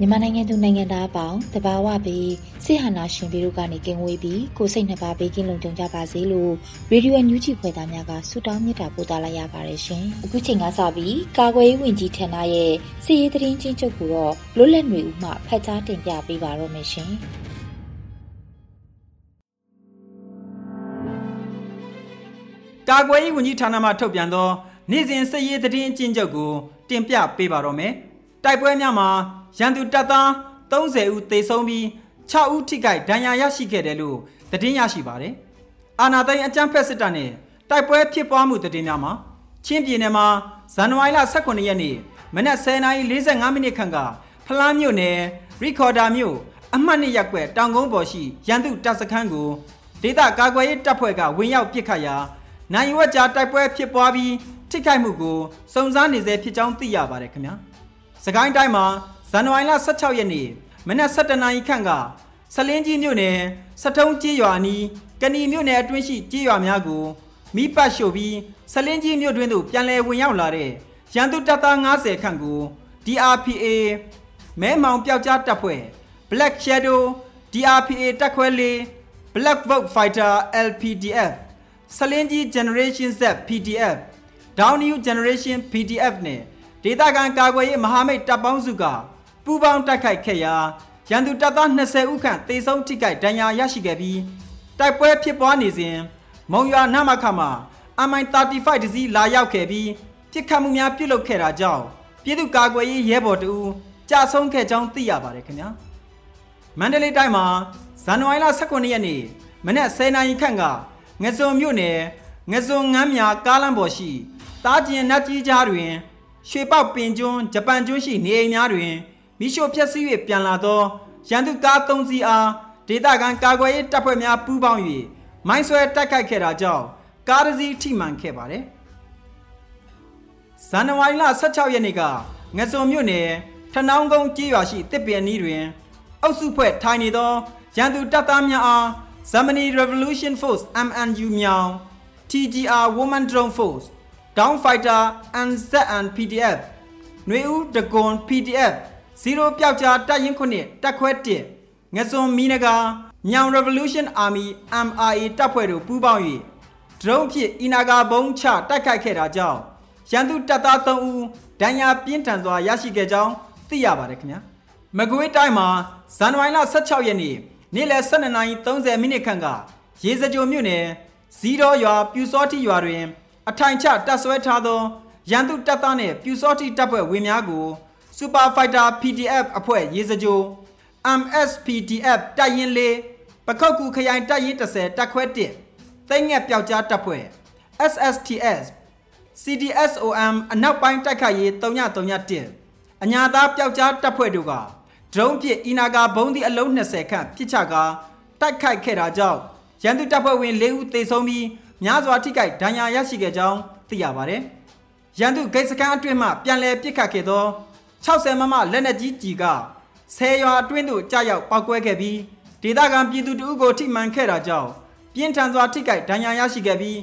မြန်မာနိုင်ငံသူနိုင်ငံသားအပေါင်းတဘာဝပြီးစိဟာနာရှင်ပြီးတို့ကနေကင်ဝေးပြီးကိုစိတ်နှစ်ပါးဘေးကင်းလုံခြုံကြပါစေလို့ရေဒီယိုညူချီဖွယ်သားများကဆုတောင်းမေတ္တာပို့သလာရပါတယ်ရှင်။အခုချိန်ကစပြီးကာကွယ်ရေးဝန်ကြီးဌာနရဲ့စီရေးသတင်းချင်းချုပ်ကိုတော့လွတ်လပ်နေဦးမှဖတ်ကြားတင်ပြပေးပါတော့မယ်ရှင်။ ကာကွယ်ရေးဝန်ကြီးဌာနမှထုတ်ပြန်သောနေ့စဉ်စစ်ရေးသတင်းအကျဉ်းချုပ်ကို တင်ပြပေးပါတော့မယ်။တိုက်ပွဲများမှာရန်သူတပ်သား30ဦးသေဆုံးပြီး6ဦးထိခိုက်ဒဏ်ရာရရှိခဲ့တယ်လို့သတင်းရရှိပါတယ်။အာနာသိန်းအကြမ်းဖက်စစ်တပ်နဲ့တိုက်ပွဲဖြစ်ပွားမှုသတင်းများမှာချင်းပြည်နယ်မှာဇန်နဝါရီလ18ရက်နေ့မနက်10:45မိနစ်ခန့်ကဖလန်းမြို့နယ်ရီခေါ်ဒါမြို့အမှတ်နှစ်ရပ်ကွက်တောင်ကုန်းပေါ်ရှိရန်သူတပ်စခန်းကိုဒေသကာကွယ်ရေးတပ်ဖွဲ့ကဝင်ရောက်ပစ်ခတ်ရာ နိုင်ဝက်ကြာတိုက်ပွဲဖြစ်ပွားပြီးထိခိုက်မှုကိုစုံစမ်းနေဆဲဖြစ်ကြောင်းသိရပါတယ်ခင်ဗျာ။စကိုင်းတိုင်းမှာဇန်နဝါရီလ16ရက်နေ့မနက်7:00နာရီခန့်ကဆလင်းကြီးမြို့နယ်စထုံးကြီးရွာနီးကဏီမြို့နယ်အတွင်းရှိကြီးရွာများကိုမိပတ်ရှို့ပြီးဆလင်းကြီးမြို့တွင်သို့ပြန်လည်ဝင်ရောက်လာတဲ့ရန်သူတပ်သား90ခန့်ကို DRPA မဲမောင်ပျောက်ကြားတပ်ဖွဲ့ Black Shadow DRPA တပ်ခွဲလေး Black Vote Fighter LPDF ဆလင်းကြီး Generation Z PDF Down New Generation PDF နဲ့ဒေသခံကာကွယ်ရေးမဟာမိတ်တပ်ပေါင်းစုကပူးပေါင်းတိုက်ခိုက်ခဲ့ရာရန်သူတပ်သား20ဦးခန့်သေဆုံးထိခိုက်ဒဏ်ရာရရှိခဲ့ပြီးတိုက်ပွဲဖြစ်ပွားနေစဉ်မုံရွာနမခမှာ MI35 တစီးလာရောက်ခဲ့ပြီးပြစ်ခတ်မှုများပြုလုပ်ခဲ့တာကြောင့်ပြည်သူ့ကာကွယ်ရေးရဲဘော်တဦးကြာဆုံးခဲ့ကြောင်းသိရပါတယ်ခင်ဗျာမန္တလေးတိုင်းမှာဇန်နဝါရီလ18ရက်နေ့မနက်10:00နာရီခန့်က ငစုံမြို့နယ်ငစုံငန်းမြကားလမ်းပေါ်ရှိတားကျင်နတ်ကြီးကြားတွင် ရွှေပေါက်ပင်ကျွန်းဂျပန်ကျွန်းရှိနေအိမ်များတွင်မိရှို့ဖျက်ဆီး၍ပြန်လာသောရန်သူကား၃စီးအားဒေသခံကာကွယ်ရေးတပ်ဖွဲ့များပူးပေါင်း၍မိုင်းဆွဲတိုက်ခိုက်ခဲ့တာကြောင့်ကားတစ်စီးထိမှန်ခဲ့ပါတယ်။ဇန်နဝါရီလ16ရက်နေ့ကငစုံမြို့နယ်ထနောင်းကုန်းကြေးရွာရှိတစ်ပင်နီးတွင် အုပ်စုဖွဲ့ထိုင်နေသောရန်သူတပ်သားများအား Germany Revolution Force MNU မြောင် TGR Woman Drone Force Down Fighter NZN PDF ຫນွေဦးတကွန် PDF 0ပျောက်ကြားတပ်ရင်းခုနှစ်တက်ခွဲ1ငစွန်မီနဂါမြောင် Revolution Army MRA တပ်ဖွဲ့တို့ပူးပေါင်း၍ဒရုန်းဖြင့်အီနာဂါဘုံချတိုက်ခိုက်ခဲ့တာကြောင့်ရန်သူတပ်သား3ဦးဒဏ်ရာပြင်းထန်စွာရရှိခဲ့ကြောင်းသိရပါတယ်ခင်ဗျာမကွေးတိုင်းမှာဇန်နဝါရီလ16ရက်နေ့ နေ့လယ်12:30မိနစ်ခန့်ကရေစကြိုမြို့နယ်ဇီရောရွာပြူစောတိရွာတွင် အထိုင်ချတပ်ဆွဲထားသောရန်သူတပ်သားနှင့်ပြူစောတိတပ်ဖွဲ့ဝင်များကို Super Fighter PDF အဖွဲ့ရေစကြို MSPDF တပ်ရင်းလေးပခောက်ကူခရိုင်တပ်ရင်း30တပ်ခွဲ1သိငှက်ပျောက်ကြားတပ်ဖွဲ့ SSTS CDSOM အနောက်ပိုင်းတိုက်ခိုက်ရေး331အညာသားပျောက်ကြားတပ်ဖွဲ့တို့က ဒရုန်းဖြင့်အီနာဂါဘုံသည့်အလုံး20ခန့်ပစ်ချကာတိုက်ခိုက်ခဲ့တာကြောင့်ရန်သူတပ်ဖွဲ့ဝင်၄ဦးသေဆုံးပြီးများစွာထိခိုက်ဒဏ်ရာရရှိခဲ့ကြောင်းသိရပါတယ်။ရန်သူဂိတ်စခန်းအတွင်းမှပြန်လည်ပစ်ခတ်ခဲ့သော60မမလက်နက်ကြီးကြီးကဆယ်ရွာအတွင်းသို့ကြားရောက်ပောက်ကွဲခဲ့ပြီးဒေသခံပြည်သူတဦးကိုထိမှန်ခဲ့တာကြောင့်ပြင်းထန်စွာထိခိုက်ဒဏ်ရာရရှိခဲ့ပြီး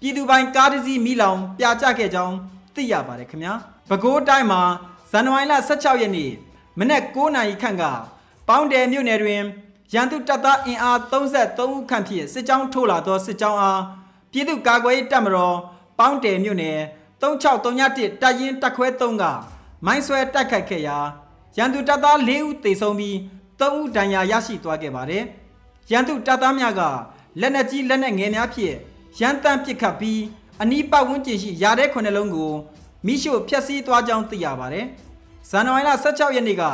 ပြည်သူပိုင်ကားတစ်စီးမိလောင်ပြာကျခဲ့ကြောင်းသိရပါတယ်ခင်ဗျာ။ပဲခူးတိုင်းမှာဇန်နဝါရီလ16ရက်နေ့ မနက်9:00နာရီခန့်ကပေါင်းတယ်မြို့နယ်တွင်ရန်သူတပ်သားအင်အား33ဦးခန့်ဖြင့်စစ်ကြောင်းထိုးလာသောစစ်ကြောင်းအားပြည်သူ့ကာကွယ်ရေးတပ်မတော်ပေါင်းတယ်မြို့နယ်3631တပ်ရင်းတပ်ခွဲ3ကမိုင်းဆွဲတိုက်ခိုက်ခဲ့ရာရန်သူတပ်သား၄ဦးသေဆုံးပြီး၃ဦးဒဏ်ရာရရှိသွားခဲ့ပါတယ်။ရန်သူတပ်သားများကလက်နက်ကြီးလက်နက်ငယ်များဖြင့်ရန်တမ်းပစ်ခတ်ပြီးအနီးပတ်ဝန်းကျင်ရှိရာတဲ့ခုနှစ်လုံးကိုမိရှို့ဖျက်ဆီးသွားကြောင်းသိရပါတယ်။ ဇန်နဝါရီလ16ရက်နေ့က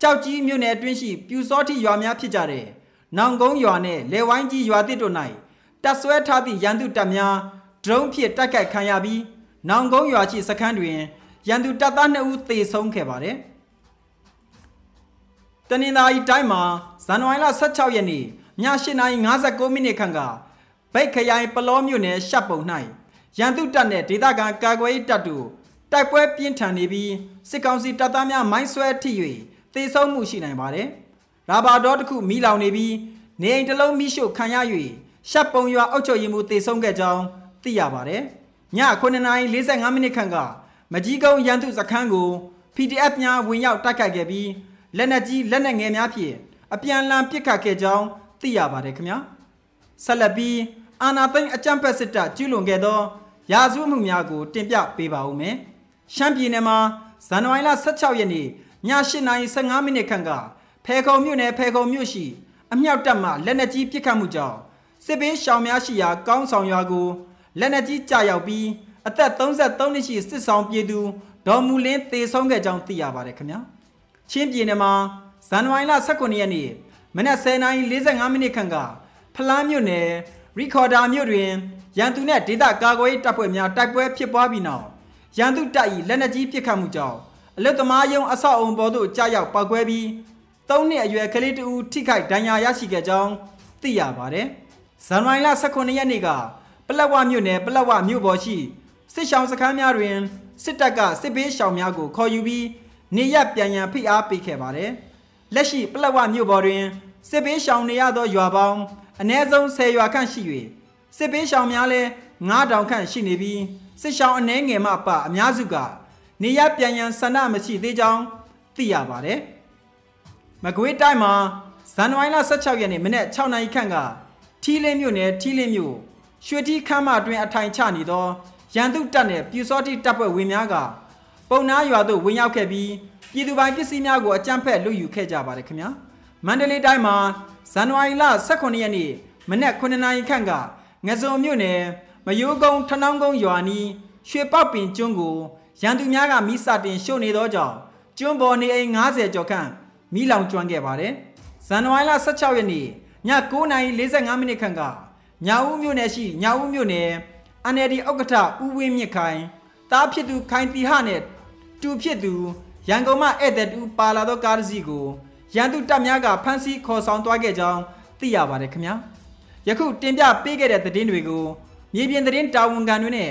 ကြောက်ကြီးမြို့နယ်အတွင်းရှိပြူစောတိရွာများဖြစ်ကြတဲ့နောင်ကုန်းရွာနဲ့လေဝိုင်းကြီးရွာတစ်တို့၌တပ်ဆွဲထားသည့်ရန်သူတပ်များဒရုန်းဖြင့်တိုက်ခိုက်ခံရပြီးနောင်ကုန်းရွာရှိစခန်းတွင်ရန်သူတပ်သား2ဦးသေဆုံးခဲ့ပါတယ်။တနင်္သာရီတိုင်းမှာဇန်နဝါရီလ16ရက်နေ့ည8:59မိနစ်ခန့်ကဗိတ်ခရိုင်ပလောမြို့နယ်ရှပ်ပုံ၌ရန်သူတပ်နှင့်ဒေသခံကာကွယ်ရေးတပ်တို့ တိုက်ပွဲပြင်းထန်နေပြီးစစ်ကောင်စီတပ်သားများမိုင်းဆွဲထိ၍သေဆုံးမှုရှိနိုင်ပါတယ်။ရာဘာတော်တစ်ခုမီးလောင်နေပြီးနေအိမ်တစ်လုံးမီးရှို့ခံရ၍ရှပ်ပုံရွာအုပ်ချုပ်ရေးမှူးသေဆုံးခဲ့ကြောင်းသိရပါတယ်။ည9:45မိနစ်ခန့်ကမကြီးကုန်းရန်သူစခန်းကို PDF များဝင်ရောက်တိုက်ခိုက်ခဲ့ပြီးလက်နက်ကြီးလက်နက်ငယ်များဖြင့်အပြန်အလှန်ပစ်ခတ်ခဲ့ကြောင်းသိရပါတယ်ခင်ဗျာဆက်လက်ပြီးအာနာသိန်းအကြမ်းဖက်စစ်တပ်ကျူးလွန်ခဲ့သောရာဇဝတ်မှုများကိုတင်ပြပေးပါဦးမယ် ရှမ်းပြည်နယ်မှာဇန်နဝါရီလ16ရက်နေ့ည8:15မိနစ်ခန့်ကဖဲခုံမြို့နယ်ဖဲခုံမြို့ရှိ အမြောက်တပ်မှလက်နက်ကြီးပစ်ခတ်မှုကြောင့်စစ်ဘေးရှောင်များရှိရာကောင်းဆောင်ရွာကိုလက်နက်ကြီးကြာရောက်ပြီးအသက်33နှစ်ရှိစစ်ဆောင်ပြည်သူဒေါ်မူလင်းသေဆုံးခဲ့ကြောင်းသိရပါတယ်ခင်ဗျာချင်းပြည်နယ်မှာဇန်နဝါရီလ18ရက်နေ့မနက်10:45မိနစ်ခန့်ကဖလန်းမြို့နယ်ရီခေါ်ဒါမြို့တွင်ရန်သူနှင့်ဒေသကာကွယ်ရေးတပ်ဖွဲ့များတိုက်ပွဲဖြစ်ပွားပြီးနောက် ရန်သူတပ်၏လက်နက်ကြီးပစ်ခတ်မှုကြောင့်အလုသမားယုံအဆောက်အုံပေါ်သို့ကြားရောက်ပောက်ကွဲပြီး၃နှစ်အရွယ်ကလေးတဦးထိခိုက်ဒဏ်ရာရရှိခဲ့ကြောင်းသိရပါတယ်။ဇန်နဝါရီလ18ရက်နေ့ကပလက်ဝမြို့နယ်ပလက်ဝမြို့ပေါ်ရှိစစ်ရှောင်းစခန်းများတွင်စစ်တပ်ကစစ်ဘေးရှောင်များကိုခေါ်ယူပြီးနေရပြန်ရန်ဖိအားပေးခဲ့ပါတယ်။လက်ရှိပလက်ဝမြို့ပေါ်တွင်စစ်ဘေးရှောင်နေရသောရွာပေါင်းအ ਨੇ ဆုံး10ရွာခန့်ရှိ၍စစ်ဘေးရှောင်များလည်း9000ခန့်ရှိနေပြီး စစ်ရှောင်အနှဲငယ်မှပအများစုကနေရပြန်ရန်ဆန္ဒမရှိသေးကြောင်းသိရပါတယ်။မကွေးတိုင်းမှာဇန်နဝါရီလ16ရက်နေ့မနေ့6နာရီခန့်ကထီးလင်းမြို့နယ်ထီးလင်းမြို့ရွှေတီခမ်းမအတွင်းအထိုင်ချနေသောရန်သူတပ်နှင့်ပြူစောတိတပ်ဖွဲ့ဝင်များကပုံနာရွာသို့ဝင်ရောက်ခဲ့ပြီးပြည်သူပိုင်ပစ္စည်းများကိုအကြမ်းဖက်လုယူခဲ့ကြပါတယ်ခင်ဗျာမန္တလေးတိုင်းမှာဇန်နဝါရီလ18ရက်နေ့မနက်9နာရီခန့်ကငစုံမြို့နယ် မယိုးကုန်းထနောင်းကုန်းရွာနီးရွှေပောက်ပင်ကျွန်းကိုရန်သူများကမိစတင်ရှို့နေသောကြောင့်ကျွန်းပေါ်နေအိမ်90ကျော်ခန့်မိလောင်ကျွမ်းခဲ့ပါတယ်ဇန်နဝါရီလ16ရက်နေ့ည9:45မိနစ်ခန့်ကညာဦးမြို့နယ်ရှိညာဦးမြို့နယ် NLD ဥက္ကဋ္ဌဦးဝင်းမြင့်ခိုင်တားဖြစ်သူခိုင်တီဟနဲ့တူဖြစ်သူရန်ကုန်မှဧည့်သည်တူပါလာသောကားတစ်စီးကိုရန်သူတပ်များကဖမ်းဆီးခေါ်ဆောင်သွားခဲ့ကြောင်းသိရပါတယ်ခင်ဗျာယခုတင်ပြပေးခဲ့တဲ့သတင်းတွေကို မြေပြင်သတင်းတာဝန်ခံတွေနဲ့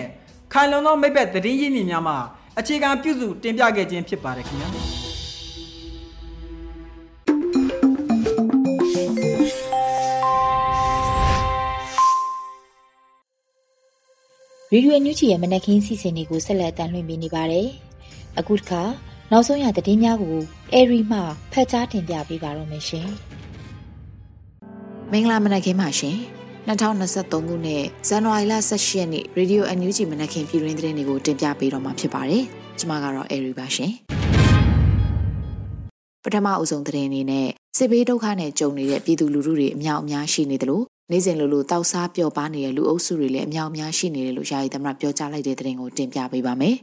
ခိုင်လုံသောမိဘသတင်းရင်းမြစ်များမှအခြေခံပြုစုတင်ပြခဲ့ခြင်းဖြစ်ပါတယ်ခင်ဗျာရေဒီယိုညူချီရဲ့မနက်ခင်းစီစဉ်တွေကိုဆက်လက်တင်လွှင့်ပေးနေပါတယ်။အခုတစ်ခါနောက်ဆုံးရသတင်းများကိုအေရီမှဖတ်ကြားတင်ပြပေးပါတော့မယ်ရှင်။မင်္ဂလာမနက်ခင်းပါရှင်။ 2023ခုနှစ်ဇန်နဝါရီလ18ရက်နေ့ရေဒီယိုအန်ယူဂျီမနက်ခင်းပြည်တွင်းသတင်းတွေကိုတင်ပြပေးတော့မှာဖြစ်ပါတယ်။ကျွန်မကတော့အေရီပါရှင်။ပထမအဦးဆုံးသတင်းအနေနဲ့စစ်ဘေးဒုက္ခနဲ့ကြုံနေတဲ့ပြည်သူလူထုတွေအများအများရှိနေတယ်လို့နေ့စဉ်လိုလိုတောက်စားပျော်ပါနေတဲ့လူအုပ်စုတွေလည်းအများအများရှိနေတယ်လို့ယာယီသမရပြောကြားလိုက်တဲ့သတင်းကိုတင်ပြပေးပါမယ်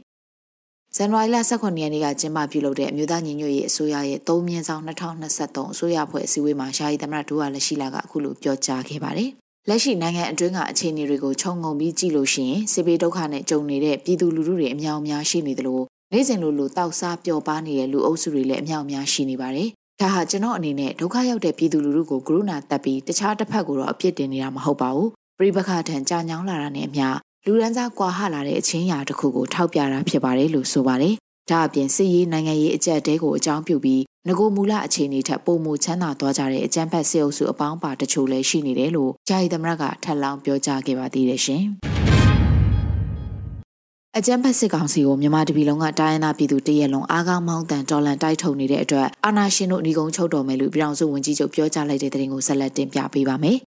။ဇန်နဝါရီလ18ရက်နေ့ကကျင်းပပြုလုပ်တဲ့အမျိုးသားညီညွတ်ရေးအစိုးရရဲ့၃မြင်းဆောင်2023အစိုးရဖွဲ့အစည်းအဝေးမှာယာယီသမရဒူဝါလက်ရှိလာကအခုလိုပြောကြားခဲ့ပါတယ်။ လက်ရှိနိုင်ငံအတွင်းကအခြေအနေတွေကိုခြုံငုံပြီးကြည့်လို့ရှိရင်စစ်ဘေးဒုက္ခနဲ့ကြုံနေတဲ့ပြည်သူလူထုတွေအများအများရှိနေတယ်လို့နေ့စဉ်လိုလိုတောက်စားပျော်ပါနေတဲ့လူအုပ်စုတွေလည်းအများအများရှိနေပါတယ်ဒါဟာကျွန်တော်အနေနဲ့ဒုက္ခရောက်တဲ့ပြည်သူလူထုကိုကရုဏာတက်ပြီးတခြားတစ်ဖက်ကိုတော့အပြစ်တင်နေတာမဟုတ်ပါဘူးပြိပခါထံကြာညောင်းလာတာနဲ့အမျှလူရန်စားကွာဟလာတဲ့အချင်းရာတစ်ခုကိုထောက်ပြတာဖြစ်ပါတယ်လို့ဆိုပါတယ် ဒါအပြင်စစ်ရေးနိုင်ငံရေးအကြက်တဲကိုအကြောင်းပြုပြီးငကိုမူလအခြေအနေထက်ပုံမူချမ်းသာသွားကြတဲ့အကြမ်းဖက်စစ်အုပ်စုအပေါင်းပါတချို့လည်းရှိနေတယ်လို့ဂျာယီသမရကထပ်လောင်းပြောကြားခဲ့ပါသေးတယ်ရှင်။အကြမ်းဖက်စစ်ကောင်စီကိုမြန်မာတပြည်လုံးကတိုင်းရင်းသားပြည်သူတရက်လုံးအားကောင်းမောင်းတန်တော်လန်တိုက်ထုတ်နေတဲ့အတွက်အာဏာရှင်တို့အနီကုန်းချုပ်တော်မယ်လို့ပြည်အောင်စုဝန်ကြီးချုပ်ပြောကြားလိုက်တဲ့သတင်းကိုဆက်လက်တင်ပြပေးပါမယ်။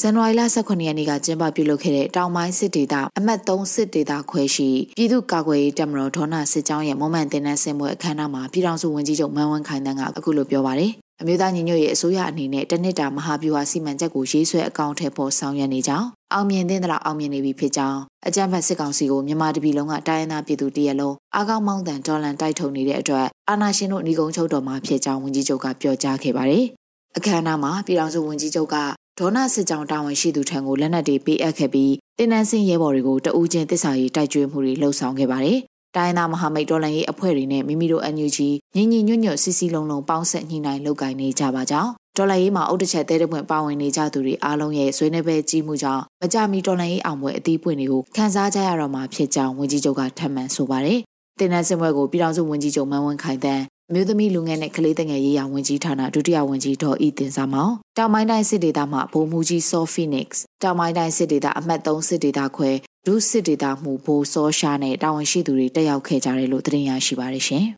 ဇန်နဝါရီလ18ရက်နေ့ကကျင်းပပြုလုပ်ခဲ့တဲ့တောင်ပိုင်းစစ်ဒေသအမှတ်3စစ်ဒေသခွဲရှိပြည်သူ့ကာကွယ်ရေးတပ်မတော်ဒေါနာစစ်ကြောင်းရဲ့မွမ်းမံတင်နန်းစင်ပွဲအခမ်းအနားမှာပြည်ထောင်စုဝန်ကြီးချုပ်မန်ဝင်းခိုင်တန်းကအခုလိုပြောပါတယ်အမျိုးသားညီညွတ်ရေးအစိုးရအနေနဲ့တနစ်တာမဟာဗျူဟာစီမံချက်ကိုရေးဆွဲအကောင့်ထဲပေါ်ဆောင်ရွက်နေကြောင်းအောင်မြင်တဲ့တော့အောင်မြင်နေပြီဖြစ်ကြောင်းအကြံဖတ်စစ်ကောင်စီကိုမြန်မာတပြည်လုံးကတိုင်းရင်းသားပြည်သူတရက်လုံးအားကောင်းမောင်းတန်ဒေါ်လန်တိုက်ထုံနေတဲ့အတွက်အာဏာရှင်တို့ညီကုန်းချုပ်တော်မှာဖြစ်ကြောင်းဝန်ကြီးချုပ်ကပြောကြားခဲ့ပါတယ်။အခမ်းအနားမှာပြည်ထောင်စုဝန်ကြီးချုပ်က ဒေါနာစစ်ကြောင်တာဝန်ရှိသူထံကိုလက်နက်တွေပေးအပ်ခဲ့ပြီးတင်နန်းစင်ရဲဘော်တွေကိုတဦးချင်းတစ္ဆာရေးတိုက်ကြွေးမှုတွေလှုံ့ဆော်ခဲ့ပါတယ်။တိုင်းသားမဟာမိတ်တော်လှန်ရေးအဖွဲ့တွေနဲ့မိမိတို့ NUG ညီညီညွတ်ညွတ်စီစီလုံးလုံးပေါင်းဆက်ညှိနှိုင်းလုပ်ကိုင်နေကြပါကြောင်းဒေါ်လာရေးမှာအုတ်တစ်ချက်တဲတဲ့ပွင့်ပါဝင်နေကြသူတွေအားလုံးရဲ့ဆွေးနွေးပွဲကြီးမှုကြောင့်မကြမီဒေါ်လာရေးအောင်ပွဲအသီးပွင့်တွေကိုခန်းစားကြရတော့မှာဖြစ်ကြောင်းဝန်ကြီးချုပ်ကထပ်မံဆိုပါတယ်။တင်နန်းစင်ပွဲကိုပြည်ထောင်စုဝန်ကြီးချုပ်မန်ဝင်းခိုင်တန်း မြို့သမီးလူငယ်နဲ့ကလေးတငယ်ရေးရာဝန်ကြီးဌာနဒုတိယဝန်ကြီးဒေါ်ဤတင်စာမောင်တောင်ပိုင်းတိုင်းစစ်ဒေသမှဗိုလ်မှူးကြီးစောဖီနစ်တောင်ပိုင်းတိုင်းစစ်ဒေသအမှတ်3စစ်ဒေသခွဲဒုစစ်ဒေသမှုဘိုးစောရှာနဲ့တာဝန်ရှိသူတွေတက်ရောက်ခဲ့ကြတယ်လို့သတင်းရရှိပါတယ်ရှင်။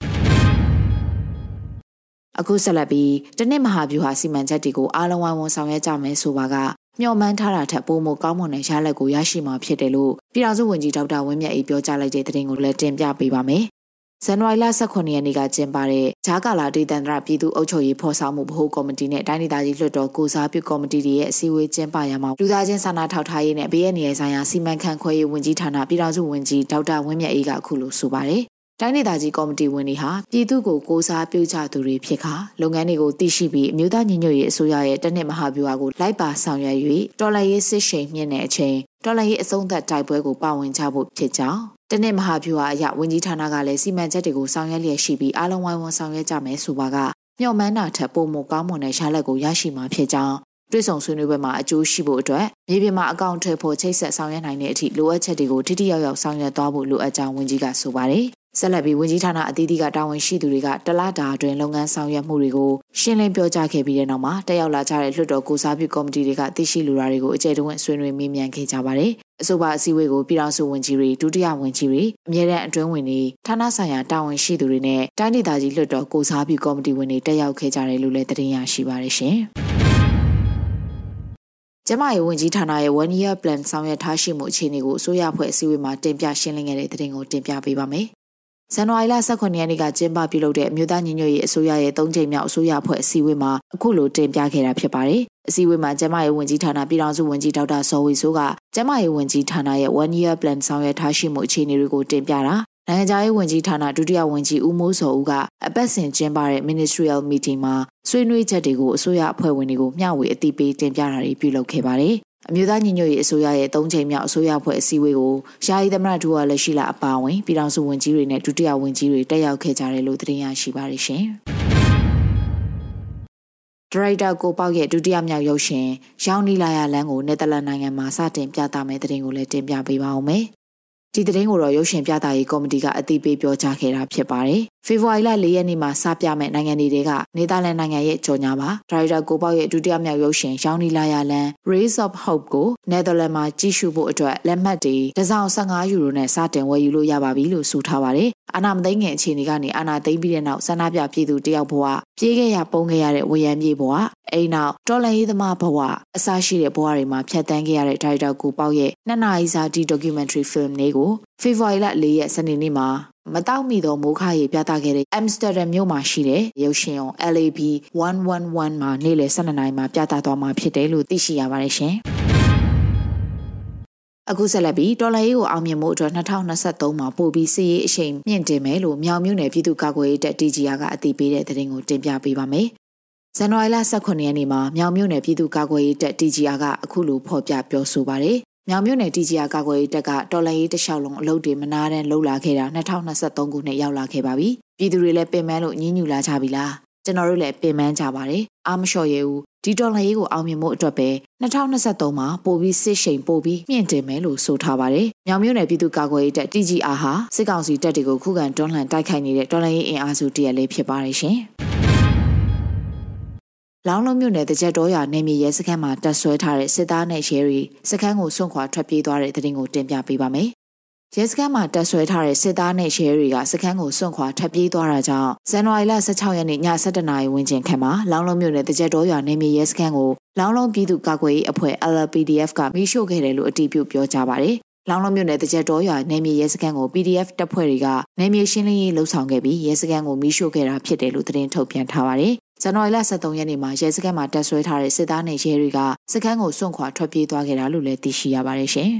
အခုဆက်လက်ပြီးတနစ်မဟာဗျူဟာစီမံချက်တွေကိုအားလုံးဝိုင်းဝန်းဆောင်ရွက်ကြမယ်ဆိုပါကမျှော်မှန်းထားတာထက်ပိုမိုကောင်းမွန်တဲ့ရလဒ်ကိုရရှိမှာဖြစ်တယ်လို့ပြည်ထောင်စုဝန်ကြီးဒေါက်တာဝင်းမြတ်အေးပြောကြားလိုက်တဲ့သတင်းကိုလည်းတင်ပြပေးပါမယ် ဇန်နဝါရီလ18ရက်နေ့ကကျင်းပတဲ့ဂျာကာလာဒေသန္တရပြည်သူ့အုပ်ချုပ်ရေးဖော်ဆောင်မှုဗဟိုကော်မတီနဲ့တိုင်းဒေသကြီးလွှတ်တော်ကိုစားပြုကော်မတီတွေရဲ့အစည်းအဝေးကျင်းပရမှာလူသားချင်းစာနာထောက်ထားရေးနဲ့ဘေးရန်နေဆိုင်ရာစီမံခန့်ခွဲရေးဝန်ကြီးဌာနပြည်ထောင်စုဝန်ကြီးဒေါက်တာဝင်းမြတ်အေးကအခုလိုဆိုပါတယ် တိုင်းဒေသကြီးကော်မတီဝင်တွေဟာပြည်သူ့ကိုကိုစားပြုကြသူတွေဖြစ်ခါလုပ်ငန်းတွေကိုသိရှိပြီးအမျိုးသားညီညွတ်ရေးအစိုးရရဲ့တနစ်မဟာဗျူဟာကိုလိုက်ပါဆောင်ရွက်၍တော်လှန်ရေးစစ်ရှိန်မြင့်တဲ့အချိန်တော်လှန်ရေးအဆုံးသတ်တိုက်ပွဲကိုပါဝင်ကြဖို့ဖြစ်ကြောင်းတနစ်မဟာဗျူဟာအရဝန်ကြီးဌာနကလည်းစီမံချက်တွေကိုဆောင်ရွက်လျက်ရှိပြီးအားလုံးဝိုင်းဝန်းဆောင်ရွက်ကြမယ်ဆိုပါကမျှော်မှန်းတာထက်ပိုမိုကောင်းမွန်တဲ့ရလဒ်ကိုရရှိမှာဖြစ်ကြောင်းတွေ့ဆုံဆွေးနွေးပွဲမှာအကျိုးရှိဖို့အတွက်မြေပြင်မှာအကောင့်ထဲဖို့ချိတ်ဆက်ဆောင်ရွက်နိုင်တဲ့အထိလိုအပ်ချက်တွေကိုထိထိရောက်ရောက်ဆောင်ရွက်သွားဖို့လိုအပ်ကြောင်းဝန်ကြီးကဆိုပါတယ် ဆက်လက်ပြီးဝန်ကြီးဌာနအသီးသီးကတာဝန်ရှိသူတွေကတလတာအတွင်းလုပ်ငန်းဆောင်ရွက်မှုတွေကိုရှင်းလင်းပြောကြားခဲ့ပြီးတဲ့နောက်မှာတက်ရောက်လာကြတဲ့လွှတ်တော်ကိုစားပြုကော်မတီတွေကသိရှိလူရာတွေကိုအကြိမ်တဝင့်ဆွေးနွေးမေးမြန်းခဲ့ကြပါတယ်။အဆိုပါအစည်းအဝေးကိုပြည်ထောင်စုဝန်ကြီးတွေဒုတိယဝန်ကြီးတွေအမြဲတမ်းအတွင်းဝင်တွေဌာနဆိုင်ရာတာဝန်ရှိသူတွေနဲ့တိုင်းဒေသကြီးလွှတ်တော်ကိုစားပြုကော်မတီဝင်တွေတက်ရောက်ခဲ့ကြတယ်လို့လည်းသတင်းရရှိပါတယ်ရှင်။ကျမရဲ့ဝန်ကြီးဌာနရဲ့ one year plan ဆောင်ရွက်ထားရှိမှုအခြေအနေကိုအစိုးရအဖွဲ့အစည်းအဝေးမှာတင်ပြရှင်းလင်းခဲ့တဲ့သတင်းကိုတင်ပြပေးပါမယ် ဇန်နဝါရီလ18ရက်နေ့ကကျင်းပပြုလုပ်တဲ့အမျိုးသားညီညွတ်ရေးအစိုးရရဲ့၃ချိန်မြောက်အစိုးရအဖွဲ့အစည်းအဝေးမှာအခုလိုတင်ပြခဲ့တာဖြစ်ပါတယ်။အစည်းအဝေးမှာကျမရဲ့ဝန်ကြီးဌာနပြည်ထောင်စုဝန်ကြီးဒေါက်တာစောဝေဆိုးကကျမရဲ့ဝန်ကြီးဌာနရဲ့ one year plan ဆောင်ရွက်ထားရှိမှုအခြေအနေတွေကိုတင်ပြတာနိုင်ငံခြားရေးဝန်ကြီးဌာနဒုတိယဝန်ကြီးဦးမိုးစောဦးကအပတ်စဉ်ကျင်းပတဲ့ ministerial meeting မှာဆွေးနွေးချက်တွေကိုအစိုးရအဖွဲ့ဝင်တွေကိုမျှဝေအသိပေးတင်ပြတာတွေပြုလုပ်ခဲ့ပါတယ်။ အမျိုးသားညီညွတ်ရေးအစိုးရရဲ့၃ချိန်မြောက်အစိုးရဖွဲ့အစည်းအဝေးကိုယာယီသမ္မတဒူဝါလက်ရှိလာအပါအဝင်ပြည်ထောင်စုဝန်ကြီးတွေနဲ့ဒုတိယဝန်ကြီးတွေတက်ရောက်ခဲ့ကြတယ်လို့သတင်းရရှိပါရရှင်။ဒရိုက်တာကိုပေါက်ရဲ့ဒုတိယမြောက်ရုပ်ရှင်ရောင်းနီလာရလန်းကိုနယ်သာလန်နိုင်ငံမှာစတင်ပြသမယ့်သတင်းကိုလည်းတင်ပြပေးပါဦးမယ်။ ဒီသတင်းကိုတော့ရုပ်ရှင်ပြသရေးကော်မတီကအသိပေးပြောကြားခဲ့တာဖြစ်ပါတယ်။ဖေဖော်ဝါရီလ၄ရက်နေ့မှာစပြမဲ့နိုင်ငံတွေကနေသာလန်နိုင်ငံရဲ့ကြော်ညာပါဒါရိုက်တာကိုပေါက်ရဲ့ဒုတိယမြောက်ရုပ်ရှင်ရောင်းနီလာယာလန် Rays of Hope ကိုနယ်သာလန်မှာကြည့်ရှုဖို့အတွက်လက်မှတ်တွေတစောင်15ယူရိုနဲ့စတင်ဝယ်ယူလို့ရပါပြီလို့ဆိုထားပါတယ်။အာနာမသိငယ်အခြေအနေကနေအာနာသိမ့်ပြီးတဲ့နောက်ဆန္ဒပြပြည်သူတယောက်ဘဝပြေးခဲ့ရပုံခဲ့ရတဲ့ဝရံပြေဘဝအိမ်နောက်တော်လန်ရေးသမားဘဝအစရှိတဲ့ဘဝတွေမှာဖြတ်တန်းခဲ့ရတဲ့ဒါရိုက်တာကိုပေါက်ရဲ့နှစ်နာရီစာဒီ documentary film လေးကိုဖေဖော်ဝါရီလ၄ရက်စနေနေ့မှာမတောက်မိသောမိုးခါရေပြသခဲ့တဲ့ Amsterdam မြို့မှာရှိတဲ့ရုပ်ရှင်အောင် LAB 111မှာနေ့လယ်12နာရီမှာပြသသွားမှာဖြစ်တယ်လို့သိရှိရပါတယ်ရှင်။အခုဆက်လက်ပြီးတော်လရေးကိုအောင်မြင်မှုအတွက်2023မှာပို့ပြီးစီးရေးအရှိန်မြင့်တင်မယ်လို့မြောင်မြို့နယ်ပြည်သူ့ကာကွယ်ရေးတပ် TGR ကအသိပေးတဲ့သတင်းကိုတင်ပြပေးပါမယ်။ဇန်နဝါရီလ18ရက်နေ့မှာမြောင်မြို့နယ်ပြည်သူ့ကာကွယ်ရေးတပ် TGR ကအခုလိုဖော်ပြပြောဆိုပါတယ်။ မြောင်မြို့နယ် TGR ကာကွယ်ရေးတပ်ကတော်လရေးတလျှောက်လုံးအလုပ်တွေမနာတမ်းလှုပ်လာခဲ့တာ2023ခုနှစ်ရောက်လာခဲ့ပါပြီ။ပြည်သူတွေလည်းပင်ပန်းလို့ညှဉ်းညူလာကြပြီလား။ကျွန်တော်တို့လည်းပင်ပန်းကြပါတယ်။အားမလျှော့ရဲဘူးဒီဒေါ်လာရေးကိုအောင်မြင်မှုအတွက်ပဲ2023မှာပိုပြီးစစ်ရှိန်ပိုပြီးမြင့်တင်မယ်လို့ဆိုထားပါတယ်။မြောင်မြို့နယ်ပြည်သူ့ကာကွယ်ရေးတပ် TGR ဟာစစ်ကောင်စီတပ်တွေကိုခုခံတွန်းလှန်တိုက်ခိုက်နေတဲ့ဒေါ်လာရေးအင်အားစုတရက်လေးဖြစ်ပါတယ်ရှင်။ လောင်းလုံးမြို့နယ်တကြက်တော်ရနေမြေရဲစခန်းမှာတပ်ဆွဲထားတဲ့စစ်သားနဲ့ရဲတွေစခန်းကိုစွန့်ခွာထွက်ပြေးသွားတဲ့တဲ့တင်ကိုတင်ပြပေးပါမယ်ရဲစခန်းမှာတပ်ဆွဲထားတဲ့စစ်သားနဲ့ရဲတွေကစခန်းကိုစွန့်ခွာထပ်ပြေးသွားတာကြောင့်ဇန်နဝါရီလ16ရက်နေ့ည7:00နာရီဝန်းကျင်ခန့်မှာလောင်းလုံးမြို့နယ်တကြက်တော်ရွာနေမြေရဲစခန်းကိုလောင်းလုံးပြည်သူ့ကာကွယ်ရေးအဖွဲ့ LPDF ကမိရှို့ခဲ့တယ်လို့အတည်ပြုပြောကြားပါတယ်။လောင်းလုံးမြို့နယ်တကြက်တော်ရွာနေမြေရဲစခန်းကို PDF တပ်ဖွဲ့တွေကနေမြေရှင်းလင်းရေးလှုပ်ဆောင်ခဲ့ပြီးရဲစခန်းကိုမိရှို့ခဲ့တာဖြစ်တယ်လို့သတင်းထုတ်ပြန်ထားပါတယ်။ ဇန်နဝါရီလ23ရက်နေ့မှာရဲစခန်းမှာတပ်ဆွဲထားတဲ့စစ်သားနဲ့ရဲတွေကစခန်းကိုစွန့်ခွာထွက်ပြေးသွားခဲ့တာလို့လည်းသိရှိရပါတယ်ရှင်။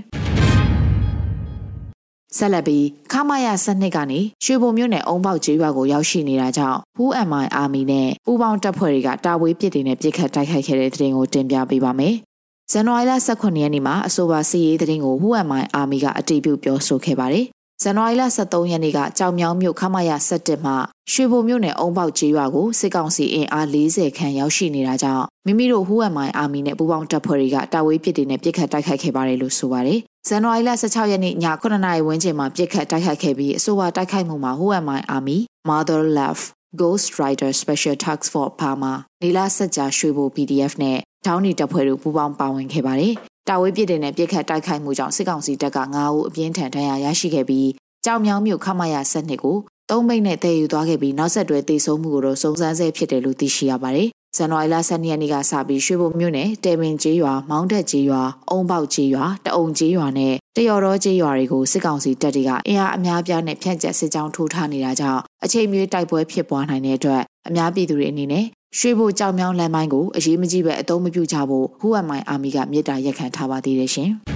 ဆက်လက်ပြီးခမာယာစနစ်ကနေရွှေဘုံမြို့နယ်အုံပေါက်ကျေးရွာကိုရောက်ရှိနေတာကြောင့် Who Am I Army နဲ့ပူးပေါင်းတပ်ဖွဲ့တွေကတာဝေးပစ်တွေနဲ့ပစ်ခတ်တိုက်ခိုက်ခဲ့တဲ့တဲ့တင်ကိုတင်ပြပေးပါမယ်။ဇန်နဝါရီလ18ရက်နေ့မှာအဆိုပါစီရေးတဲ့တင်ကို Who Am I Army ကအတည်ပြုပြောဆိုခဲ့ပါတယ်။ ဇန်နဝါရီလ23ရက်နေ့ကကြောင်မြောင်းမြို့ခမာယာ17မှာရွှေဘုံမြို့နယ်အုံပေါက်ကျေးရွာကိုစစ်ကောင်စီအင်အား40ခန့်ရောက်ရှိနေတာကြောင့်မိမိတို့ Who Am I Army နဲ့ပူးပေါင်းတပ်ဖွဲ့တွေကတာဝေးပစ်တွေနဲ့ပစ်ခတ်တိုက်ခိုက်ခဲ့ပါတယ်လို့ဆိုပါတယ်။ဇန်နဝါရီလ16ရက်နေ့ည9:00နာရီဝန်းကျင်မှာပြစ်ခတ်တိုက်ခိုက်ခဲ့ပြီးအဆိုပါတိုက်ခိုက်မှုမှာ Who Am I Army, Mother Love, Ghost Rider Special Task Force ပါမှာနေလာစက်ကြာရွှေဘို PDF နဲ့တောင်းနီတပ်ဖွဲ့တို့ပူးပေါင်းပါဝင်ခဲ့ပါတယ်။ တာဝေးပြစ်တဲ့နဲ့ပြစ်ခတ်တိုက်ခိုက်မှုကြောင့်စစ်ကောင်စီတပ်က9ဦးအပြင်းထန်ဒဏ်ရာရရှိခဲ့ပြီးကြောင်မြောင်းမြို့ခမရဆက်နှစ်ကိုသုံးမိတ်နဲ့တည်ယူသွားခဲ့ပြီးနောက်ဆက်တွဲတေဆုံးမှုကိုတော့စုံစမ်းဆဲဖြစ်တယ်လို့သိရှိရပါတယ်ဇန်နဝါရီလ12ရက်နေ့ကစပြီးရွှေဘုံမြို့နယ်တေမင်ကျေးရွာမောင်းတက်ကျေးရွာအုံပေါက်ကျေးရွာတအုံကျေးရွာနဲ့တရော်တော်ကျေးရွာတွေကိုစစ်ကောင်စီတပ်တွေကအင်အားအများပြားနဲ့ဖြန့်ကျက်စစ်ကြောင်းထိုးထားနေတာကြောင့်အချိန်မြေတိုက်ပွဲဖြစ်ပွားနိုင်တဲ့အတွက်အများပြည်သူတွေအနေနဲ့ ရွှေဘိုကြောင်မြောင်းလမ်းပိုင်းကိုအရေးမကြီးပဲအသုံးမပြုကြဖို့ Who Am I Army ကမြေတားရက်ခံထားပါသေးတယ်ရှင်။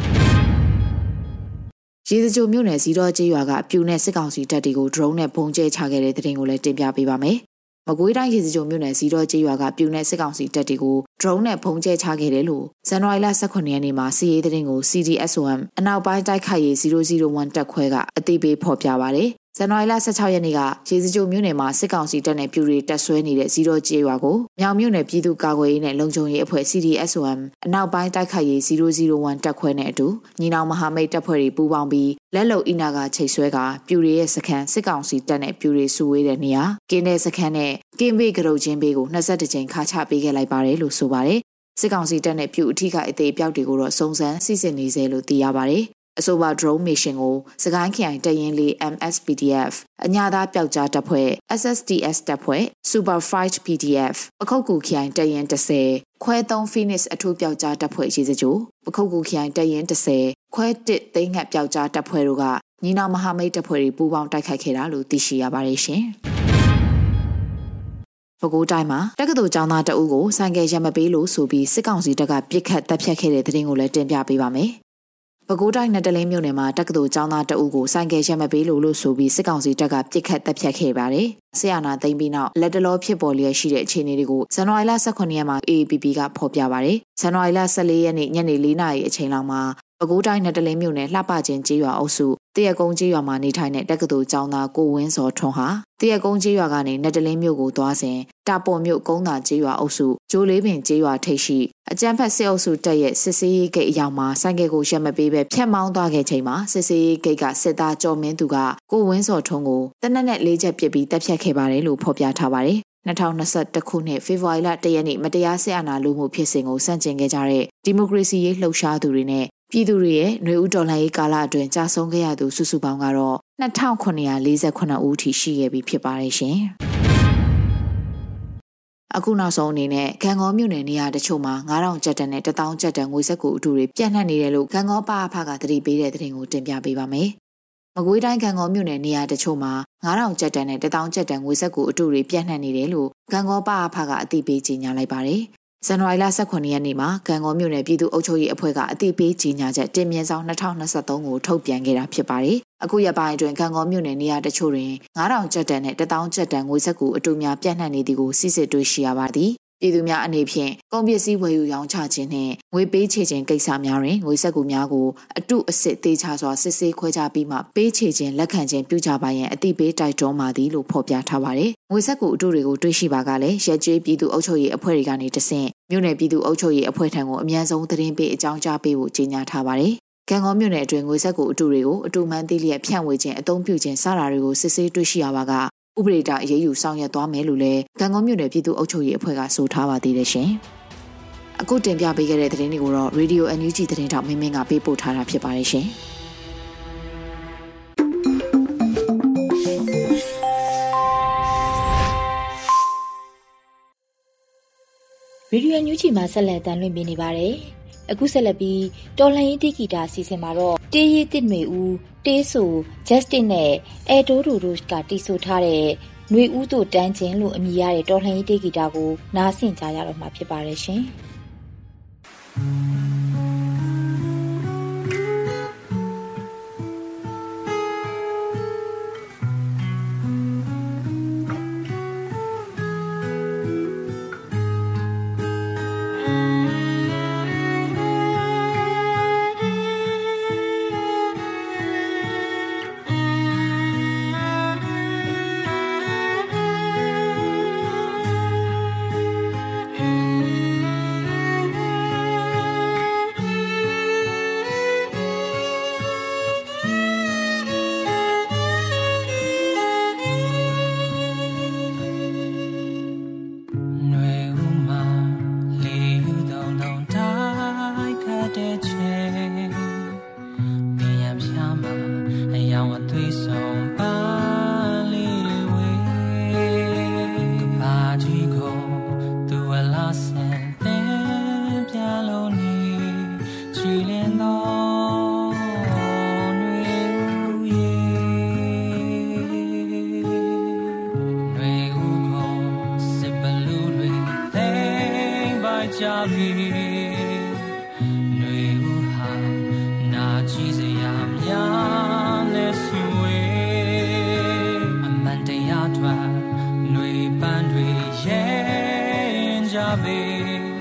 ရေစကြိုမြို့နယ်ဇီတော်ကျေးရွာကပြူနဲ့စစ်ကောင်စီတပ်တွေကို drone နဲ့ပုံကျဲချခဲ့တဲ့တဲ့တင်ကိုလည်းတင်ပြပေးပါမယ်မကွေးတိုင်းရေစကြိုမြို့နယ်ဇီတော်ကျေးရွာကပြူနယ်စစ်ကောင်စီတပ်တွေကို drone နဲ့ဖုံးကျဲချခဲ့တယ်လို့ဇန်နဝါရီလ18ရက်နေ့မှာစီရေးသတင်းကို CDSOM အနောက်ပိုင်းတိုက်ခိုက်ရေး001တပ်ခွဲကအသိပေးဖော်ပြပါရတယ် ဇန်နဝါရီလ16ရက်နေ့ကရေစကြိုမြို့နယ်မှာစစ်ကောင်စီတပ်နဲ့ပြူတွေတပ်ဆွဲနေတဲ့ဇီရိုကျေးရွာကိုမြောင်မြို့နယ်ပြည်သူ့ကာကွယ်ရေးနဲ့လုံခြုံရေးအဖွဲ့ CDSOM အနောက်ပိုင်းတိုက်ခိုက်ရေး001တပ်ခွဲနဲ့အတူညီနောင်မဟာမိတ်တပ်ဖွဲ့တွေပူးပေါင်းပြီးလက်လုံအီနာကချိတ်ဆွဲကပြူတွေရဲ့စခန်းစစ်ကောင်စီတပ်နဲ့ပြူတွေစုဝေးတဲ့နေရာကင်းတဲ့စခန်းနဲ့ကင်းဘေးကရုတ်ချင်းဘေးကို22ကြိမ်ခါချပေးခဲ့လိုက်ပါတယ်လို့ဆိုပါတယ်စစ်ကောင်စီတပ်နဲ့ပြူအထီးကအသေးအပြောက်တွေကိုတော့စုံစမ်းစစ်ဆေးနေစေလို့သိရပါတယ် အဆိုပါ drone mission ကိုစကိုင်းခရိုင်တရင်လေး MSPDF အညာသားပျောက်ကြားတပ်ဖွဲ့ SSDS တပ်ဖွဲ့ Super Fight PDF ပခုတ်ကူခရိုင်တရင်30ခွဲ3 Phoenix အထူးပျောက်ကြားတပ်ဖွဲ့ရှိစကြိုပခုတ်ကူခရိုင်တရင်30ခွဲ1သိန်းငှက်ပျောက်ကြားတပ်ဖွဲ့တို့ကညီနောင်မဟာမိတ်တပ်ဖွဲ့တွေပူးပေါင်းတိုက်ခိုက်ခဲ့တာလို့သိရှိရပါတယ်ရှင်ပဲခူးတိုင်းမှာတက္ကသိုလ်ကျောင်းသားတအုပ်ကိုဆိုင်ကယ်ရမပေးလို့ဆိုပြီးစစ်ကောင်စီတပ်ကပြစ်ခတ်တပ်ဖြတ်ခဲ့တဲ့တဲ့တင်ကိုလည်းတင်ပြပေးပါမယ်။ ပဲခူးတိုင်းနယ်တလင်းမြို့နယ်မှာတက္ကသိုလ်ကျောင်းသားတအုပ်ကိုဆိုင်ကယ်ရက်မပေးလို့လို့ဆိုပြီးစစ်ကောင်စီတပ်ကပြစ်ခတ်တပ်ဖြတ်ခဲ့ပါတယ်။ဆရာနာသိမ့်ပြီးနောက်လက်တလောဖြစ်ပေါ်လျက်ရှိတဲ့အခြေအနေတွေကိုဇန်နဝါရီလ18ရက်မှာ AAPP ကဖော်ပြပါတယ်။ဇန်နဝါရီလ14ရက်နေ့ညနေ4နာရီအချိန်လောက်မှာပဲခူးတိုင်းနယ်တလင်းမြို့နယ်လှပချင်းကျေးရွာအုပ်စုတရကုန်းကျေးရွာမှာနေထိုင်တဲ့တက္ကသိုလ်ကျောင်းသားကိုဝင်းစောထွန်းဟာတရကုန်းကျေးရွာကနေနယ်တလင်းမြို့ကိုသွားစဉ်တာပေါ်မြို့ကုန်းသာကျေးရွာအုပ်စုဂျိုးလေးပင်ကျေးရွာထိပ်ရှိ အကြမ်းဖက်စစ်အုပ်စုတပ်ရဲ့စစ်စေးရေးဂိတ်အရောက်မှာဆိုင်ကယ်ကိုရက်မပေးပဲဖျက်မောင်းသွားခဲ့ချိန်မှာစစ်စေးရေးဂိတ်ကစစ်သားကြော်မင်းသူကကိုဝင်းစောထွန်းကိုတနက်နဲ့လေးချက်ပစ်ပြီးတပ်ဖြတ်ခဲ့ပါတယ်လို့ဖော်ပြထားပါတယ်2021ခုနှစ်ဖေဖော်ဝါရီလ၁ရက်နေ့မတရားဆင်အာဏာလိုမှုဖြစ်စဉ်ကိုစန့်ကျင်ခဲ့ကြတဲ့ဒီမိုကရေစီရေးလှုပ်ရှားသူတွေနဲ့ပြည်သူတွေရဲ့ຫນွေဦးတော်လှန်ရေးကာလအတွင်းကြာဆုံးခဲ့ရသူစုစုပေါင်းကတော့2948ဦးထိရှိခဲ့ပြီဖြစ်ပါတယ်ရှင်။ အခုနောက်ဆုံးအနေနဲ့ဂံကောမြို့နယ်နေရာတချို့မှာ9000ကျပ်တန်နဲ့1000ကျပ်တန်ငွေစက်ကူအတူတွေပြန့်နှံ့နေတယ်လို့ဂံကောပါအဖကသတိပေးတဲ့သတင်းကိုတင်ပြပေးပါမယ်။မကွေးတိုင်းကံကောမြို့နယ်နေရာတချို့မှာ9000ကျပ်တန်နဲ့1000ကျပ်တန်ငွေဆက်ကိုအတူတွေပြန့်နှံ့နေတယ်လို့ကံကောပါအဖကအသိပေးကြေညာလိုက်ပါတယ်ဇန်နဝါရီလ18ရက်နေ့မှာကံကောမြို့နယ်ပြည်သူ့အုပ်ချုပ်ရေးအဖွဲ့ကအသိပေးကြေညာချက်တင်မြင့်ဆောင်2023ကိုထုတ်ပြန်ခဲ့တာဖြစ်ပါတယ်။ အခုရက်ပိုင်းအတွင်းကံကောမြို့နယ်နေရာတချို့တွင်9000ကျပ်တန်နဲ့1000ကျပ်တန်ငွေစက်ကူအတူများပြန့်နှံ့နေသည်ကိုစစ်စစ်တွေ့ရှိရပါသည်ပြည်သူများအနေဖြင့်ကုန်ပစ္စည်းဝယ်ယူရောင်းချခြင်းနှင့်ငွေပေးချေခြင်းကိစ္စများတွင်ငွေစက်ကူများကိုအတုအစစ်သေးချစွာစစ်ဆေးခွဲခြားပြီးမှပေးချေခြင်းလက်ခံခြင်းပြုကြပါရန်အတိပေးတိုက်တွန်းပါသည်လို့ဖော်ပြထားပါတယ်။ငွေစက်ကူအတုတွေကိုတွေ့ရှိပါကလည်းရက်ကျေးပြည်သူအုပ်ချုပ်ရေးအဖွဲ့တွေကနေတဆင့်မြို့နယ်ပြည်သူအုပ်ချုပ်ရေးအဖွဲ့ထံကိုအမြန်ဆုံးသတင်းပေးအကြောင်းကြားပေးဖို့ကြေညာထားပါတယ်။ ။ကံကောမြို့နယ်အတွင်းငွေဆက်ကိုအတူတွေကိုအတူမှန်သိလျက်ဖြန့်ဝေခြင်းအသုံးပြုခြင်းစတာတွေကိုစစ်ဆေးတွေ့ရှိရပါကဥပဒေတာအရေးယူဆောင်ရွက်သွားမယ်လို့လည်းကံကောမြို့နယ်ပြည်သူ့အုပ်ချုပ်ရေးအဖွဲ့ကဆိုထားပါသေးတယ်ရှင်။အခုတင်ပြပေးခဲ့တဲ့သတင်းတွေကိုတော့ Radio NUG သတင်းတောက်မင်းမင်းကပေးပို့ထားတာဖြစ်ပါတယ်ရှင်။ဗီဒီယိုညူးချီမှာဆက်လက်တင်ပြနေပါတယ်။ အခုဆက်လက်ပြီးတော်လှန်ရေးတိဂီတာစီစဉ်မှာတော့တေးရီတစ်နွေဦးတေးဆို Justin နဲ့အဲတိုးဒူတို့ကတီးဆိုထားတဲ့ຫນွေဦးတို့တန်းချင်းလို့အမည်ရတဲ့တော်လှန်ရေးတိဂီတာကိုနားဆင်ကြရတော့မှာဖြစ်ပါတယ်ရှင်။။ ရေ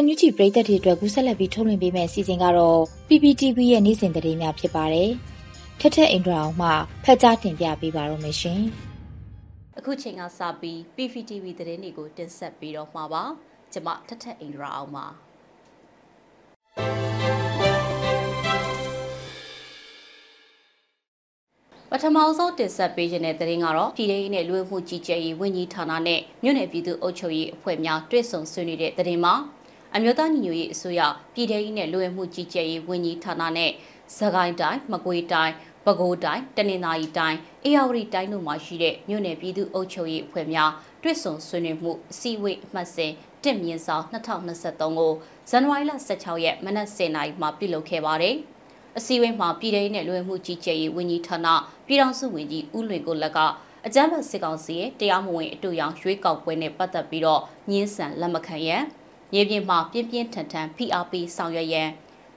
ဒီယိုညူချီပရိသတ်တွေအတွက်ကူးဆက်လက်ပြီးထုတ်လွှင့်ပေးမယ့်အစီအစဉ်ကတော့ PPTV ရဲ့နေ့စဉ်သတင်းများဖြစ်ပါတယ်။ထက်ထက်အင်ဒရာအောင်မှဖတ်ကြားတင်ပြပေးပါတော့မရှင်။အခုချိန်ကစပြီး PPTV သတင်းတွေကိုတင်ဆက်ပြီးတော့မှာပါ။ကျွန်မထက်ထက်အင်ဒရာအောင်ပါ။ပထမဆုံးတင်ဆက်ပေးခြင်းတဲ့သတင်းကတော့ပြည်ထောင်စုနဲ့လူဝင်မှုကြီးကြပ်ရေးဝန်ကြီးဌာနနဲ့မြို့နယ်ပြည်သူ့အုပ်ချုပ်ရေးအဖွဲ့များတွဲဆုံဆွေးနွေးတဲ့သတင်းမှာ အမျိုးသားညီညွတ်ရေးအစိုးရပြည်ထောင်စုနဲ့လူဝင်မှုကြီးကြပ်ရေးဝန်ကြီးဌာနနဲ့စကိုင်းတိုင်းမကွေးတိုင်းပဲခူးတိုင်းတနင်္သာရီတိုင်းအေရဝတီတိုင်းတို့မှာရှိတဲ့မြို့နယ်ပြည်သူ့အုပ်ချုပ်ရေးအဖွဲ့များတွဲဆုံဆွေးနွေးမှုအစည်းအဝေးအမှတ်စဉ်တစ်မြင်းဆောင်2023ကိုဇန်နဝါရီလ16ရက်မနက်10:00နာရီမှာပြုလုပ်ခဲ့ပါတယ်။အစည်းအဝေးမှာပြည်ထောင်နဲ့လူဝင်မှုကြီးကြပ်ရေးဝန်ကြီးဌာနပြည်ထောင်စုဝန်ကြီးဦးလွင်ကိုလက်ကအကြမ်းဖက်စစ်ကောင်စီရဲ့တရားမဝင်အတူရောင်ရွေးကောက်ပွဲနဲ့ပတ်သက်ပြီးတော့ညှင်းဆန်လက်မခံရန် မြေပြင်မှာပြင်းပြင်းထန်ထန်ဖိအားပေးဆောင်ရွက်ရန်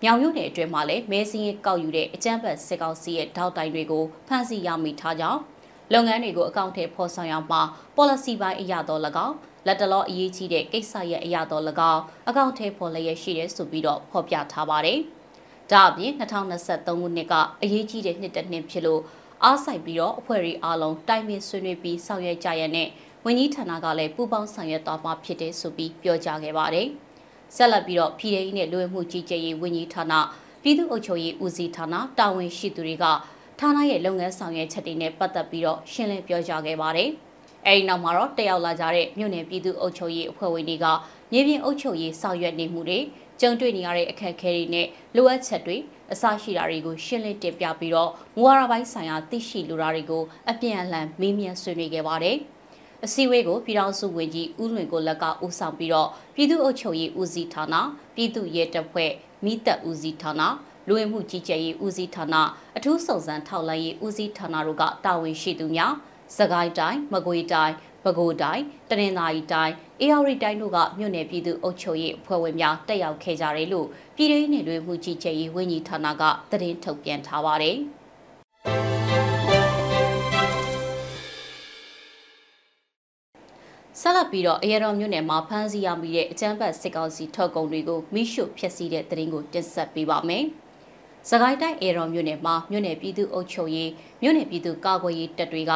မြောင်မြို့နယ်အတွင်းမှာလည်းမဲစင်းရေးကောက်ယူတဲ့အကြမ်းဖက်စစ်ကောင်စီရဲ့ထောက်တိုင်တွေကိုဖမ်းဆီးရမိထားကြောင်းလုပ်ငန်းတွေကိုအကောင့်ထဲဖော်ဆောင်ရမှာ policy ပိုင်းအရာတော်၎င်းလက်တလောအရေးကြီးတဲ့ကိစ္စရဲ့အရာတော်၎င်းအကောင့်ထဲဖော်လျက်ရှိတဲ့ဆိုပြီးတော့ဖော်ပြထားပါတယ်။ဒါအပြင်2023ခုနှစ်ကအရေးကြီးတဲ့နှစ်တစ်နှစ်ဖြစ်လို့အားဆိုင်ပြီးတော့အဖွဲ့အစည်းအားလုံးတိုင်ပင်ဆွေးနွေးပြီးဆောင်ရွက်ကြရတဲ့ ဝန်ကြီးဌာနကလည်းပူးပေါင်းဆောင်ရွက်သွားမှာဖြစ်တယ်ဆိုပြီးပြောကြားခဲ့ပါတယ်။ဆက်လက်ပြီးတော့ပြည်ထောင်နဲ့လူဝင်မှုကြီးကြပ်ရေးဝန်ကြီးဌာနပြည်သူ့အုပ်ချုပ်ရေးဦးစီးဌာနတာဝန်ရှိသူတွေကဌာနရဲ့လုပ်ငန်းဆောင်ရွက်ချက်တွေနဲ့ပတ်သက်ပြီးတော့ရှင်းလင်းပြောကြားခဲ့ပါတယ်။အဲဒီနောက်မှာတော့တက်ရောက်လာကြတဲ့မြို့နယ်ပြည်သူ့အုပ်ချုပ်ရေးအဖွဲ့ဝင်တွေကမြေပြင်အုပ်ချုပ်ရေးဆောင်ရွက်နေမှုတွေကြုံတွေ့နေရတဲ့အခက်အခဲတွေနဲ့လိုအပ်ချက်တွေအစရှိတာတွေကိုရှင်းလင်းတင်ပြပြီးတော့မူဝါဒပိုင်းဆိုင်ရာသိရှိလိုတာတွေကိုအပြန်အလှန်မေးမြန်းဆွေးနွေးခဲ့ပါတယ်။ အစည်းအဝေးကိုပြည်ထောင်စုဝန်ကြီးဦးလွင်ကိုလက်ကဦးဆောင်ပြီးတော့ပြည်သူ့အုပ်ချုပ်ရေးဦးစီးဌာနပြည်သူ့ရဲတပ်ဖွဲ့မိသက်ဦးစီးဌာနလူဝင်မှုကြီးကြပ်ရေးဦးစီးဌာနအထူးစုံစမ်းထောက်လှမ်းရေးဦးစီးဌာနတို့ကတာဝန်ရှိသူများစကိုင်းတိုင်းမကွေးတိုင်းပဲခူးတိုင်းတနင်္သာရီတိုင်းအေရဝတီတိုင်းတို့ကမြို့နယ်ပြည်သူ့အုပ်ချုပ်ရေးအဖွဲ့ဝင်များတက်ရောက်ခဲ့ကြတယ်လို့ပြည်ထောင်စုနယ်မှုကြီးကြပ်ရေးဝန်ကြီးဌာနကသတင်းထုတ်ပြန်ထားပါတယ်။ ပြီးတော့အရတော်မြို့နယ်မှာဖမ်းဆီးရမိတဲ့အကြမ်းဖက်စစ်ကောင်စီထုတ်ကုန်တွေကိုမိရှုဖျက်ဆီးတဲ့တရင်ကိုတင်ဆက်ပေးပါမယ်။စကိုင်းတိုင်းအေရတော်မြို့နယ်မှာမြို့နယ်ပြည်သူ့အုပ်ချုပ်ရေးမြို့နယ်ပြည်သူ့ကာကွယ်ရေးတပ်တွေက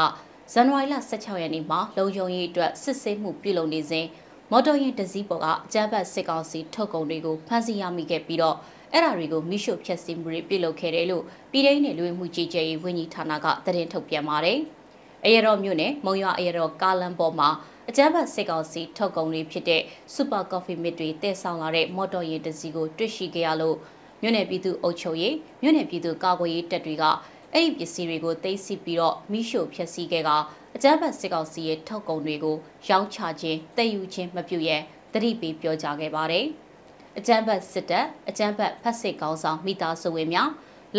ဇန်နဝါရီလ16ရက်နေ့မှာလုံခြုံရေးအတွက်စစ်ဆေးမှုပြုလုပ်နေစဉ်မော်တော်ယာဉ်တစ်စီးပေါ်ကအကြမ်းဖက်စစ်ကောင်စီထုတ်ကုန်တွေကိုဖမ်းဆီးရမိခဲ့ပြီးတော့အဲ့ဒါတွေကိုမိရှုဖျက်ဆီးမှုတွေပြုလုပ်ခဲ့တယ်လို့ပြည်ထောင်စုလူဝင်မှုကြီးကြပ်ရေးဝန်ကြီးဌာနကသတင်းထုတ်ပြန်ပါတယ်။အရတော်မြို့နယ်မုံရွာအရတော်ကားလမ်းပေါ်မှာ အကြမ်းဖက်စစ်ကောင်စီထုတ်ကုန်တွေဖြစ်တဲ့စူပါကော်ဖီမစ်တွေတည်ဆောင်လာတဲ့မော်တော်ယာဉ်တစ်စီးကိုတွေ့ရှိခဲ့ရလို့မြို့နယ်ပြည်သူ့အုပ်ချုပ်ရေးမြို့နယ်ပြည်သူ့ကာကွယ်ရေးတပ်တွေကအဲ့ဒီပစ္စည်းတွေကိုသိမ်းဆည်းပြီးတော့မိရှို့ဖျက်ဆီးခဲ့ကအကြမ်းဖက်စစ်ကောင်စီရဲ့ထောက်ကုံတွေကိုရောင်းချခြင်းတည်ယူခြင်းမပြုရဲတတိပေးပြောကြားခဲ့ပါတယ်။အကြမ်းဖက်စစ်တပ်အကြမ်းဖက်ဖက်စစ်ကောင်းဆောင်မိသားစုဝင်များ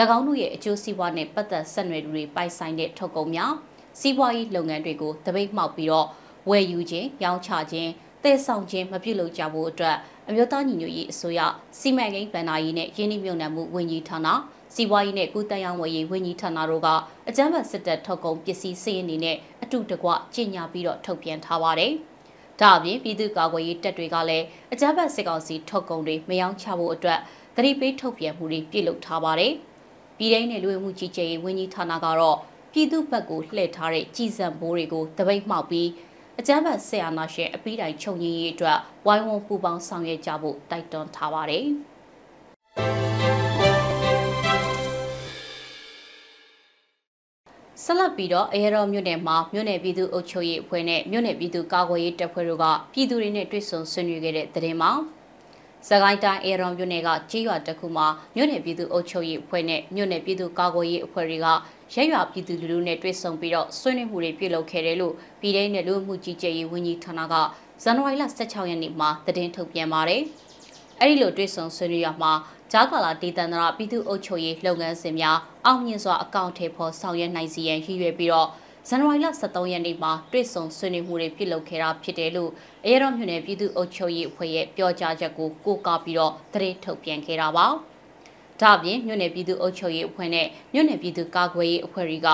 ၎င်းတို့ရဲ့အကျိုးစီးပွားနဲ့ပတ်သက်ဆက်နွယ်သူတွေပိုင်ဆိုင်တဲ့ထုတ်ကုန်များစီးပွားရေးလုပ်ငန်းတွေကိုတပိတ်မှောက်ပြီးတော့ ဝယ်ယူခြင်းရောင်းချခြင်းတည်ဆောင်ခြင်းမပြုလုပ်ကြဖို့အတွက်အမျိုးသားညီညွတ်ရေးအစိုးရစီမံကိန်းဗဏ္ဍာရေးနဲ့ရင်းနှီးမြှုပ်နှံမှုဝန်ကြီးဌာနစီးပွားရေးနဲ့ကုသရေးဝယ်ရေးဝန်ကြီးဌာနတို့ကအကြမ်းဖက်စစ်တပ်ထုတ်ကုန်ပစ္စည်းစည်းရင်းတွေနဲ့အတူတကွကြီးညာပြီးတော့ထုတ်ပြန်ထားပါတယ်။ဒါအပြင်ပြည်သူ့ကာကွယ်ရေးတပ်တွေကလည်းအကြမ်းဖက်စစ်ကောင်စီထုတ်ကုန်တွေမယောင်းချဖို့အတွက်သတိပေးထုတ်ပြန်မှုတွေပြုလုပ်ထားပါတယ်။ပြည်ထောင်နဲ့လူဝင်မှုကြီးကြပ်ရေးဝန်ကြီးဌာနကတော့ပြည်သူ့ဘက်ကိုလှည့်ထားတဲ့ကြီးစံဘိုးတွေကိုတပိတ်မှောက်ပြီး အကြမ်းဖက်ဆရာနာရှင်အပိတိုင်ချုပ်ရင်းရေးအတွက်ဝိုင်းဝန်းပူးပေါင်းဆောင်ရွက်ကြဖို့တိုက်တွန်းထားပါတယ်။ဆက်လက်ပြီးတော့အရတော်မြို့နယ်မှာမြို့နယ်ပြည်သူ့အုပ်ချုပ်ရေးအဖွဲ့နဲ့မြို့နယ်ပြည်သူ့ကာကွယ်ရေးတပ်ဖွဲ့တို့ကပြည်သူတွေနဲ့တွေ့ဆုံဆွေးနွေးခဲ့တဲ့တဲ့မှာစကိုင်းတိုင်းအေရောင်မြို့နယ်ကကြီးရွာတစ်ခုမှာမြို့နယ်ပြည်သူ့အုပ်ချုပ်ရေးအဖွဲ့နဲ့မြို့နယ်ပြည်သူ့ကာကွယ်ရေးအဖွဲ့တွေက ရက်ရွာပြည်သူလူထုနဲ့တွေ့ဆုံပြီးတော့ဆွေးနွေးမှုတွေပြုလုပ်ခဲ့တယ်လို့ပြည်ထောင်နဲ့လူမှုကြီးကြပ်ရေးဝန်ကြီးဌာနကဇန်နဝါရီလ16ရက်နေ့မှာသတင်းထုတ်ပြန်ပါတယ်။အဲဒီလိုတွေ့ဆုံဆွေးနွေးရမှာဂျာကာလာဒေသန္တရပြည်သူ့အုပ်ချုပ်ရေးလုပ်ငန်းစဉ်များအောင်မြင်စွာအကောင့်ထဲပေါ်ဆောင်ရွက်နိုင်စီရန်ရည်ရွယ်ပြီးတော့ဇန်နဝါရီလ23ရက်နေ့မှာတွေ့ဆုံဆွေးနွေးမှုတွေပြုလုပ်ခဲ့တာဖြစ်တယ်လို့အရတော်မြို့နယ်ပြည်သူ့အုပ်ချုပ်ရေးအဖွဲ့ရဲ့ပြောကြားချက်ကိုကိုးကားပြီးတော့သတင်းထုတ်ပြန်ခဲ့တာပါ။ ဒါ့အပြင်မြို့နယ်ပြည်သူ့အုပ်ချုပ်ရေးအဖွဲ့နဲ့မြို့နယ်ပြည်သူ့ကာကွယ်ရေးအဖွဲ့တွေက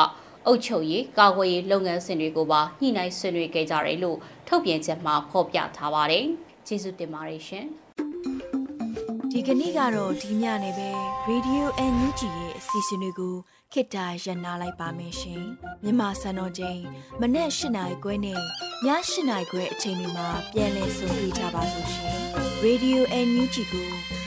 အုပ်ချုပ်ရေးကာကွယ်ရေးလုပ်ငန်းစဉ်တွေကိုပါညှိနှိုင်းဆွေးနွေးခဲ့ကြတယ်လို့ထုတ်ပြန်ချက်မှာဖော်ပြထားပါတယ်။ကျေးဇူးတင်ပါတယ်ရှင်။ဒီကနေ့ကတော့ဒီညနေပဲ Radio NUG ရဲ့အစီအစဉ်လေးကိုခေတ္တရနာလိုက်ပါမယ်ရှင်။မြန်မာစံတော်ချိန်မနေ့၈နိုင်ခွဲနဲ့ည၈နိုင်ခွဲအချိန်တွေမှာပြောင်းလဲဆိုပြကြပါလို့ရှင်။ Radio NUG ကို